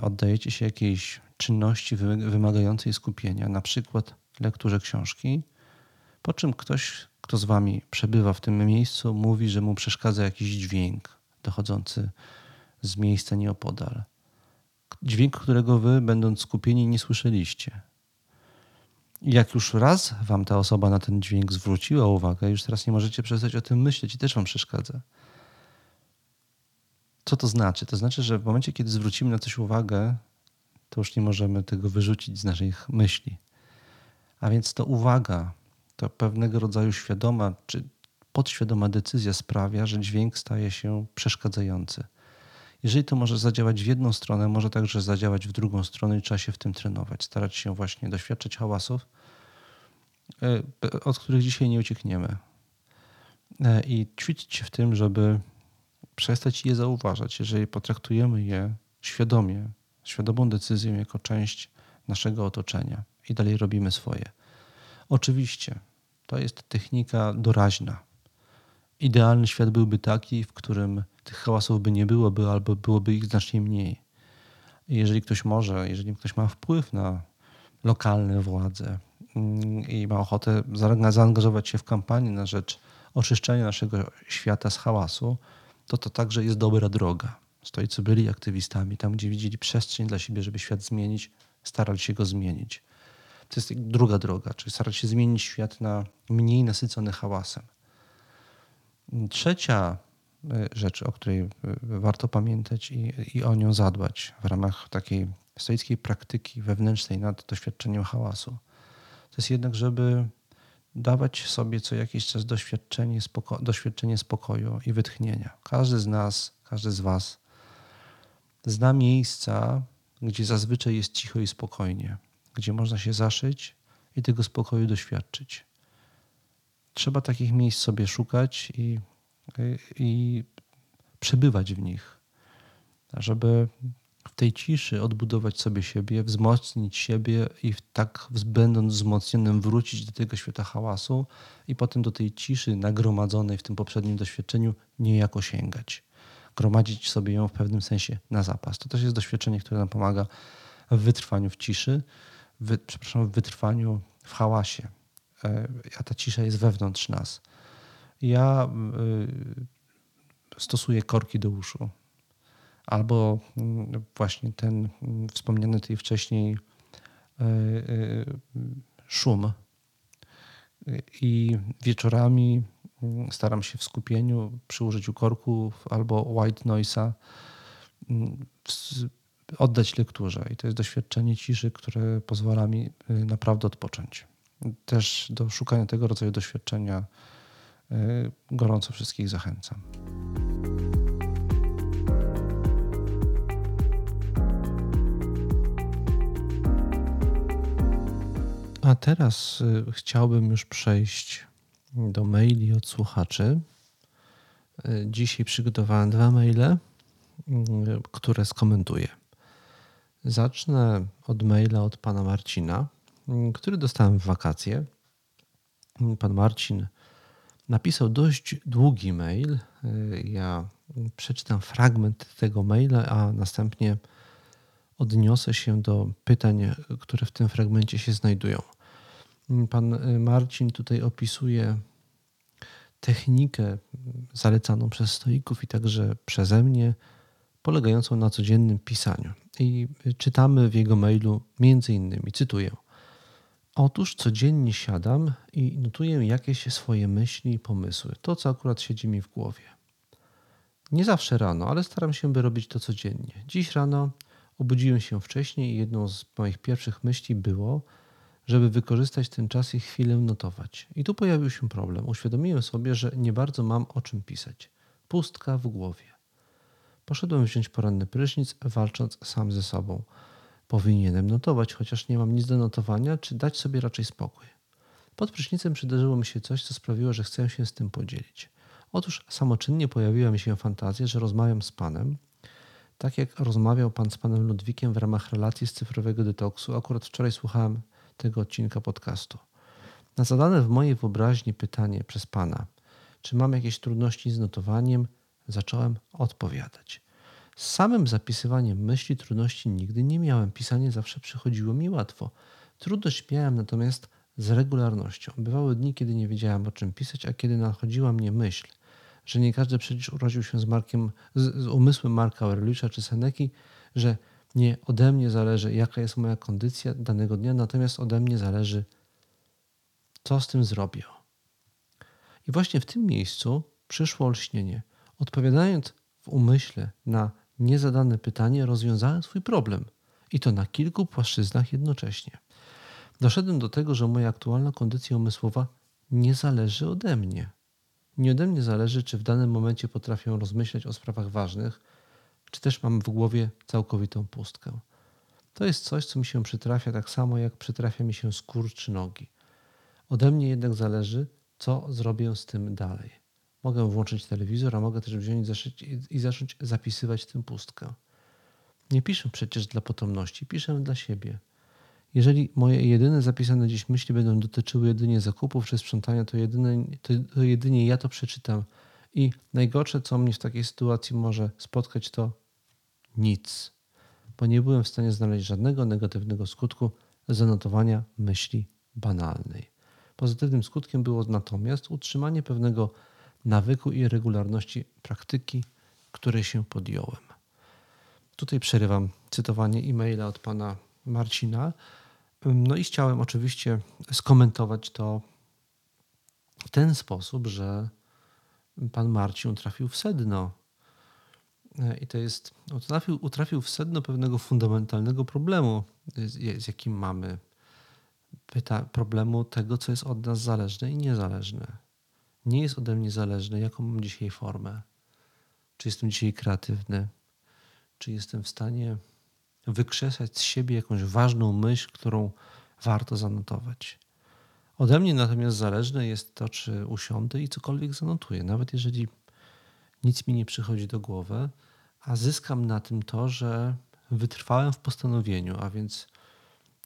Speaker 1: oddajecie się jakiejś czynności wymagającej skupienia, na przykład lekturze książki, po czym ktoś, kto z wami przebywa w tym miejscu, mówi, że mu przeszkadza jakiś dźwięk dochodzący z miejsca nieopodal. Dźwięk, którego wy, będąc skupieni, nie słyszeliście. Jak już raz wam ta osoba na ten dźwięk zwróciła uwagę, już teraz nie możecie przestać o tym myśleć i też wam przeszkadza. Co to znaczy? To znaczy, że w momencie, kiedy zwrócimy na coś uwagę, to już nie możemy tego wyrzucić z naszych myśli. A więc to uwaga, to pewnego rodzaju świadoma czy podświadoma decyzja sprawia, że dźwięk staje się przeszkadzający. Jeżeli to może zadziałać w jedną stronę, może także zadziałać w drugą stronę i trzeba się w tym trenować, starać się właśnie doświadczać hałasów, e, od których dzisiaj nie uciekniemy. E, I ćwiczyć się w tym, żeby przestać je zauważać, jeżeli potraktujemy je świadomie, świadomą decyzją jako część naszego otoczenia i dalej robimy swoje. Oczywiście to jest technika doraźna. Idealny świat byłby taki, w którym tych hałasów by nie byłoby albo byłoby ich znacznie mniej. jeżeli ktoś może, jeżeli ktoś ma wpływ na lokalne władze mm, i ma ochotę zaangażować się w kampanię na rzecz oczyszczenia naszego świata z hałasu, to to także jest dobra droga. Stoicy byli aktywistami, tam gdzie widzieli przestrzeń dla siebie, żeby świat zmienić, starali się go zmienić. To jest druga droga, czyli starać się zmienić świat na mniej nasycony hałasem. Trzecia e, rzecz, o której e, warto pamiętać i, i o nią zadbać w ramach takiej stoickiej praktyki wewnętrznej nad doświadczeniem hałasu, to jest jednak, żeby dawać sobie co jakiś czas doświadczenie, spoko doświadczenie spokoju i wytchnienia. Każdy z nas, każdy z Was zna miejsca, gdzie zazwyczaj jest cicho i spokojnie, gdzie można się zaszyć i tego spokoju doświadczyć. Trzeba takich miejsc sobie szukać i, i, i przebywać w nich, żeby w tej ciszy odbudować sobie siebie, wzmocnić siebie i tak będąc wzmocnionym wrócić do tego świata hałasu i potem do tej ciszy nagromadzonej w tym poprzednim doświadczeniu niejako sięgać. Gromadzić sobie ją w pewnym sensie na zapas. To też jest doświadczenie, które nam pomaga w wytrwaniu w ciszy, w, przepraszam, w wytrwaniu w hałasie. E, a ta cisza jest wewnątrz nas. Ja y, stosuję korki do uszu albo mm, właśnie ten mm, wspomniany tutaj wcześniej e, e, szum. I wieczorami mm, staram się w skupieniu przy użyciu korków albo white noise'a oddać lekturze. I to jest doświadczenie ciszy, które pozwala mi y, naprawdę odpocząć. Też do szukania tego rodzaju doświadczenia gorąco wszystkich zachęcam. Teraz y, chciałbym już przejść do maili od słuchaczy. Y, dzisiaj przygotowałem dwa maile, y, które skomentuję. Zacznę od maila od pana Marcina, który dostałem w wakacje. Pan Marcin napisał dość długi mail. Ja przeczytam fragment tego maila, a następnie odniosę się do pytań, które w tym fragmencie się znajdują. Pan y, Marcin tutaj opisuje technikę zalecaną przez stoików i także przeze mnie
Speaker 2: polegającą na codziennym pisaniu. I czytamy w jego mailu między innymi, cytuję: Otóż codziennie siadam i notuję jakieś swoje myśli i pomysły, to co akurat siedzi mi w głowie. Nie zawsze rano, ale staram się, by robić to codziennie. Dziś rano obudziłem się wcześniej i jedną z moich pierwszych myśli było, żeby wykorzystać ten czas i chwilę notować. I tu pojawił się problem. Uświadomiłem sobie, że nie bardzo mam o czym pisać. Pustka w głowie. Poszedłem wziąć poranny prysznic, walcząc sam ze sobą. Powinienem notować, chociaż nie mam nic do notowania, czy dać sobie raczej spokój. Pod prysznicem przydarzyło mi się coś, co sprawiło, że chcę się z tym podzielić. Otóż samoczynnie pojawiła mi się fantazja, że rozmawiam z panem, tak jak rozmawiał pan z panem Ludwikiem w ramach relacji z cyfrowego detoksu. Akurat wczoraj słuchałem tego odcinka podcastu. Na zadane w mojej wyobraźni pytanie przez pana, czy mam jakieś trudności z notowaniem, zacząłem odpowiadać. Z samym zapisywaniem myśli trudności nigdy nie miałem. Pisanie zawsze przychodziło mi łatwo. Trudność miałem natomiast z regularnością. Bywały dni, kiedy nie wiedziałem o czym pisać, a kiedy nachodziła mnie myśl, że nie każdy przecież urodził się z, Markiem, z, z umysłem Marka Aureliusza czy Seneki, że nie ode mnie zależy, jaka jest moja kondycja danego dnia, natomiast ode mnie zależy, co z tym zrobię. I właśnie w tym miejscu przyszło olśnienie. Odpowiadając w umyśle na niezadane pytanie, rozwiązałem swój problem. I to na kilku płaszczyznach jednocześnie. Doszedłem do tego, że moja aktualna kondycja umysłowa nie zależy ode mnie. Nie ode mnie zależy, czy w danym momencie potrafię rozmyślać o sprawach ważnych, czy też mam w głowie całkowitą pustkę. To jest coś, co mi się przytrafia tak samo, jak przytrafia mi się skór czy nogi. Ode mnie jednak zależy, co zrobię z tym dalej. Mogę włączyć telewizor, a mogę też wziąć i zacząć zapisywać tę pustkę. Nie piszę przecież dla potomności, piszę dla siebie. Jeżeli moje jedyne zapisane dziś myśli będą dotyczyły jedynie zakupów czy sprzątania, to, jedyne, to, to jedynie ja to przeczytam. I najgorsze, co mnie w takiej sytuacji może spotkać, to nic, bo nie byłem w stanie znaleźć żadnego negatywnego skutku zanotowania myśli banalnej. Pozytywnym skutkiem było natomiast utrzymanie pewnego nawyku i regularności praktyki, której się podjąłem. Tutaj przerywam cytowanie e-maila od pana Marcina. No i chciałem oczywiście skomentować to w ten sposób, że pan Marcin trafił w sedno. I to jest, utrafił, utrafił w sedno pewnego fundamentalnego problemu, z, z jakim mamy. Pyta, problemu tego, co jest od nas zależne i niezależne. Nie jest ode mnie zależne, jaką mam dzisiaj formę. Czy jestem dzisiaj kreatywny, czy jestem w stanie wykrzesać z siebie jakąś ważną myśl, którą warto zanotować. Ode mnie natomiast zależne jest to, czy usiądę i cokolwiek zanotuję, nawet jeżeli nic mi nie przychodzi do głowy, a zyskam na tym to, że wytrwałem w postanowieniu, a więc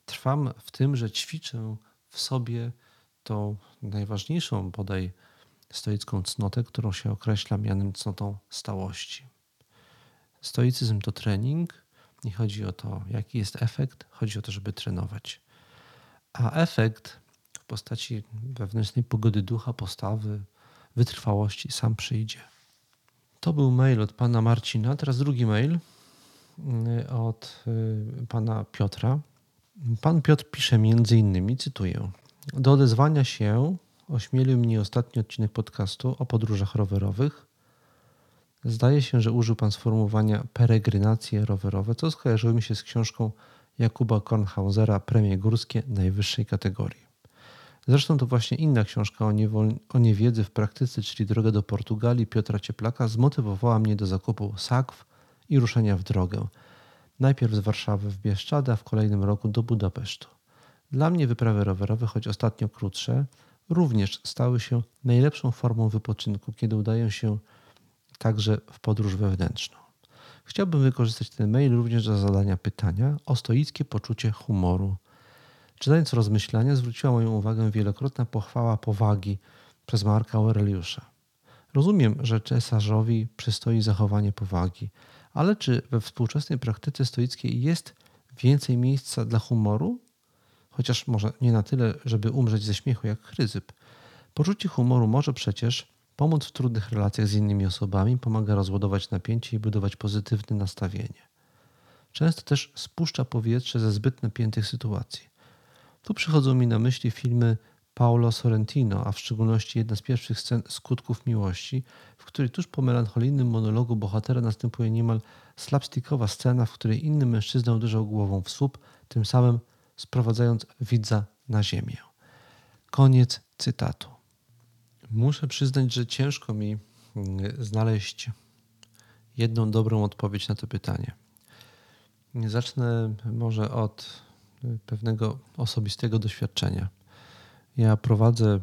Speaker 2: trwam w tym, że ćwiczę w sobie tą najważniejszą bodaj stoicką cnotę, którą się określa mianem cnotą stałości. Stoicyzm to trening, nie chodzi o to, jaki jest efekt, chodzi o to, żeby trenować. A efekt w postaci wewnętrznej pogody ducha, postawy, wytrwałości sam przyjdzie. To był mail od pana Marcina. Teraz drugi mail y, od y, pana Piotra. Pan Piotr pisze między innymi, cytuję: Do odezwania się ośmielił mnie ostatni odcinek podcastu o podróżach rowerowych. Zdaje się, że użył pan sformułowania peregrinacje rowerowe, co skojarzyło mi się z książką Jakuba Kornhausera Premie górskie najwyższej kategorii. Zresztą to właśnie inna książka o, niewol- o niewiedzy w praktyce, czyli Droga do Portugalii Piotra Cieplaka, zmotywowała mnie do zakupu sakw i ruszenia w drogę. Najpierw z Warszawy w Bieszczady, a w kolejnym roku do Budapesztu. Dla mnie wyprawy rowerowe, choć ostatnio krótsze, również stały się najlepszą formą wypoczynku, kiedy udają się także w podróż wewnętrzną. Chciałbym wykorzystać ten mail również do zadania pytania o stoickie poczucie humoru. Czytając rozmyślania, zwróciła moją uwagę wielokrotna pochwała powagi przez Marka Aureliusza. Rozumiem, że cesarzowi przystoi zachowanie powagi, ale czy we współczesnej praktyce stoickiej jest więcej miejsca dla humoru? Chociaż może nie na tyle, żeby umrzeć ze śmiechu jak chryzyp. Poczucie humoru może przecież Pomóc w trudnych relacjach z innymi osobami pomaga rozładować napięcie i budować pozytywne nastawienie. Często też spuszcza powietrze ze zbyt napiętych sytuacji. Tu przychodzą mi na myśli filmy Paolo Sorrentino, a w szczególności jedna z pierwszych scen Skutków Miłości, w której tuż po melancholijnym monologu bohatera następuje niemal slapstickowa scena, w której inny mężczyzna uderzał głową w słup, tym samym sprowadzając widza na ziemię. Koniec cytatu. Muszę przyznać, że ciężko mi mm, znaleźć jedną dobrą odpowiedź na to pytanie. Zacznę może od pewnego osobistego doświadczenia. Ja prowadzę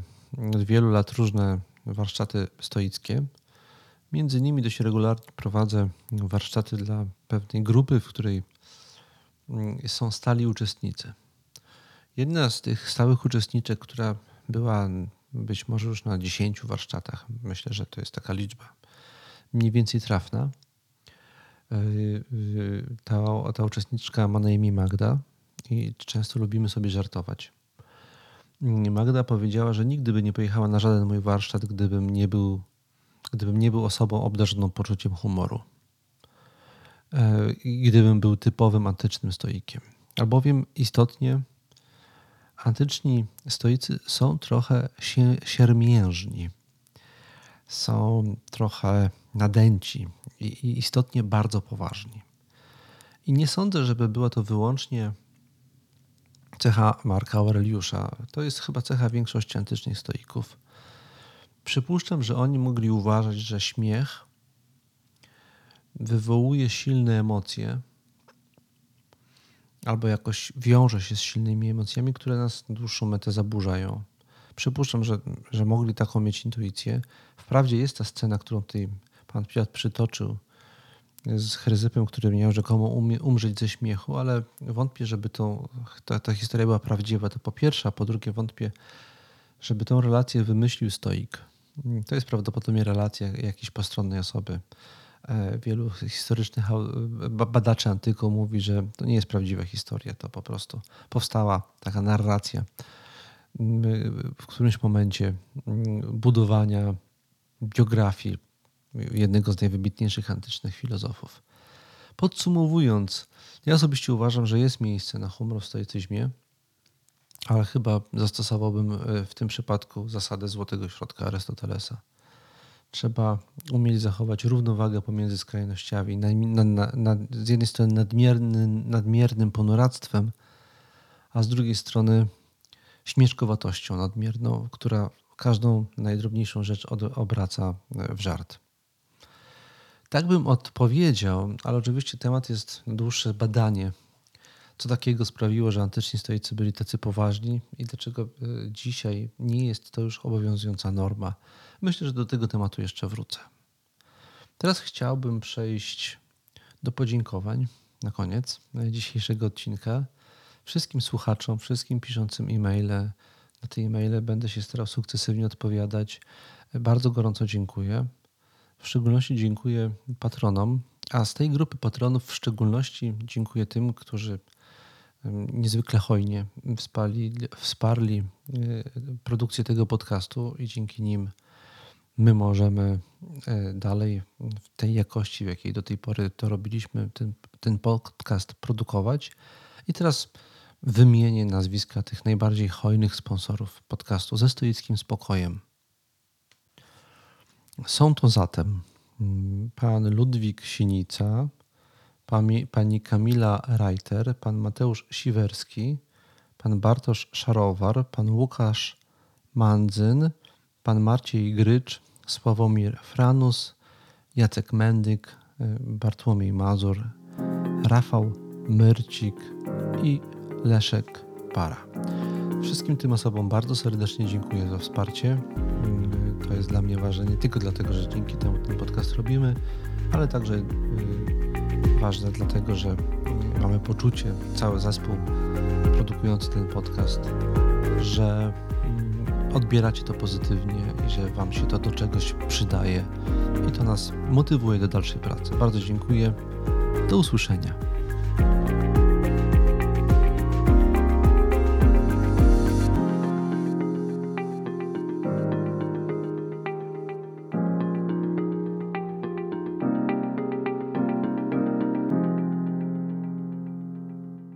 Speaker 2: od wielu lat różne warsztaty stoickie. Między innymi dość regularnie prowadzę warsztaty dla pewnej grupy, w której mm, są stali uczestnicy. Jedna z tych stałych uczestniczek, która była być może już na 10 warsztatach, myślę, że to jest taka liczba mniej więcej trafna. E, ta, ta uczestniczka ma na imię Magda i często lubimy sobie żartować. Magda powiedziała, że nigdy by nie pojechała na żaden mój warsztat, gdybym nie był, gdybym nie był osobą obdarzoną poczuciem humoru. E, gdybym był typowym antycznym stoikiem. Albowiem istotnie antyczni stoicy są trochę siermiężni. Są trochę nadęci i istotnie bardzo poważni. I nie sądzę, żeby była to wyłącznie cecha Marka Aureliusza. To jest chyba cecha większości antycznych stoików. Przypuszczam, że oni mogli uważać, że śmiech wywołuje silne emocje albo jakoś wiąże się z silnymi emocjami, które nas na dłuższą metę zaburzają. Przypuszczam, że, że mogli taką mieć intuicję. Wprawdzie jest ta scena, którą tutaj pan Piotr przytoczył, z Chryzypem, który miał rzekomo umrzeć ze śmiechu, ale wątpię, żeby to, ta, ta historia była prawdziwa. To po pierwsze, a po drugie wątpię, żeby tą relację wymyślił stoik. To jest prawdopodobnie relacja jakiejś postronnej osoby. E, wielu historycznych badaczy antyku mówi, że to nie jest prawdziwa historia, to po prostu powstała taka narracja w którymś momencie budowania biografii jednego z najwybitniejszych antycznych filozofów. Podsumowując, ja osobiście uważam, że jest miejsce na humor w stoicyzmie, ale chyba zastosowałbym e, w tym przypadku zasadę złotego środka Arystotelesa. Trzeba umieć zachować równowagę pomiędzy skrajnościami. Na, na, na, z jednej strony nadmiernym, nadmiernym ponuractwem, a z drugiej strony śmieszkowatością nadmierną, która każdą najdrobniejszą rzecz obraca w żart. Tak bym odpowiedział, ale oczywiście temat jest dłuższe badanie. Co takiego sprawiło, że antyczni stoicy byli tacy poważni i dlaczego e, dzisiaj nie jest to już obowiązująca norma? Myślę, że do tego tematu jeszcze wrócę. Teraz chciałbym przejść do podziękowań na koniec dzisiejszego odcinka. Wszystkim słuchaczom, wszystkim piszącym e-maile, na te e-maile będę się starał sukcesywnie odpowiadać. Bardzo gorąco dziękuję. W szczególności dziękuję patronom, a z tej grupy patronów w szczególności dziękuję tym, którzy niezwykle hojnie wspali, wsparli e, produkcję tego podcastu i dzięki nim my możemy e, dalej w tej jakości, w jakiej do tej pory to robiliśmy, ten, ten podcast produkować. I teraz wymienię nazwiska tych najbardziej hojnych sponsorów podcastu ze stoickim spokojem. Są to zatem mm, pan Ludwik Sinica, pani Kamila Reiter, pan Mateusz Siwerski, pan Bartosz Szarowar, pan Łukasz Mandzyn, pan Marciej Grycz, Sławomir Franus, Jacek Mendyk, y, Bartłomiej Mazur, Rafał Myrcik i Leszek Para. Wszystkim tym osobom bardzo serdecznie dziękuję za wsparcie. To jest dla mnie ważne nie tylko dlatego, że dzięki temu ten podcast robimy, ale także y, ważne dlatego, że mamy poczucie, cały zespół produkujący ten podcast, że mm, odbieracie to pozytywnie i że Wam się to do czegoś przydaje i to nas motywuje do dalszej pracy. Bardzo dziękuję. Do usłyszenia.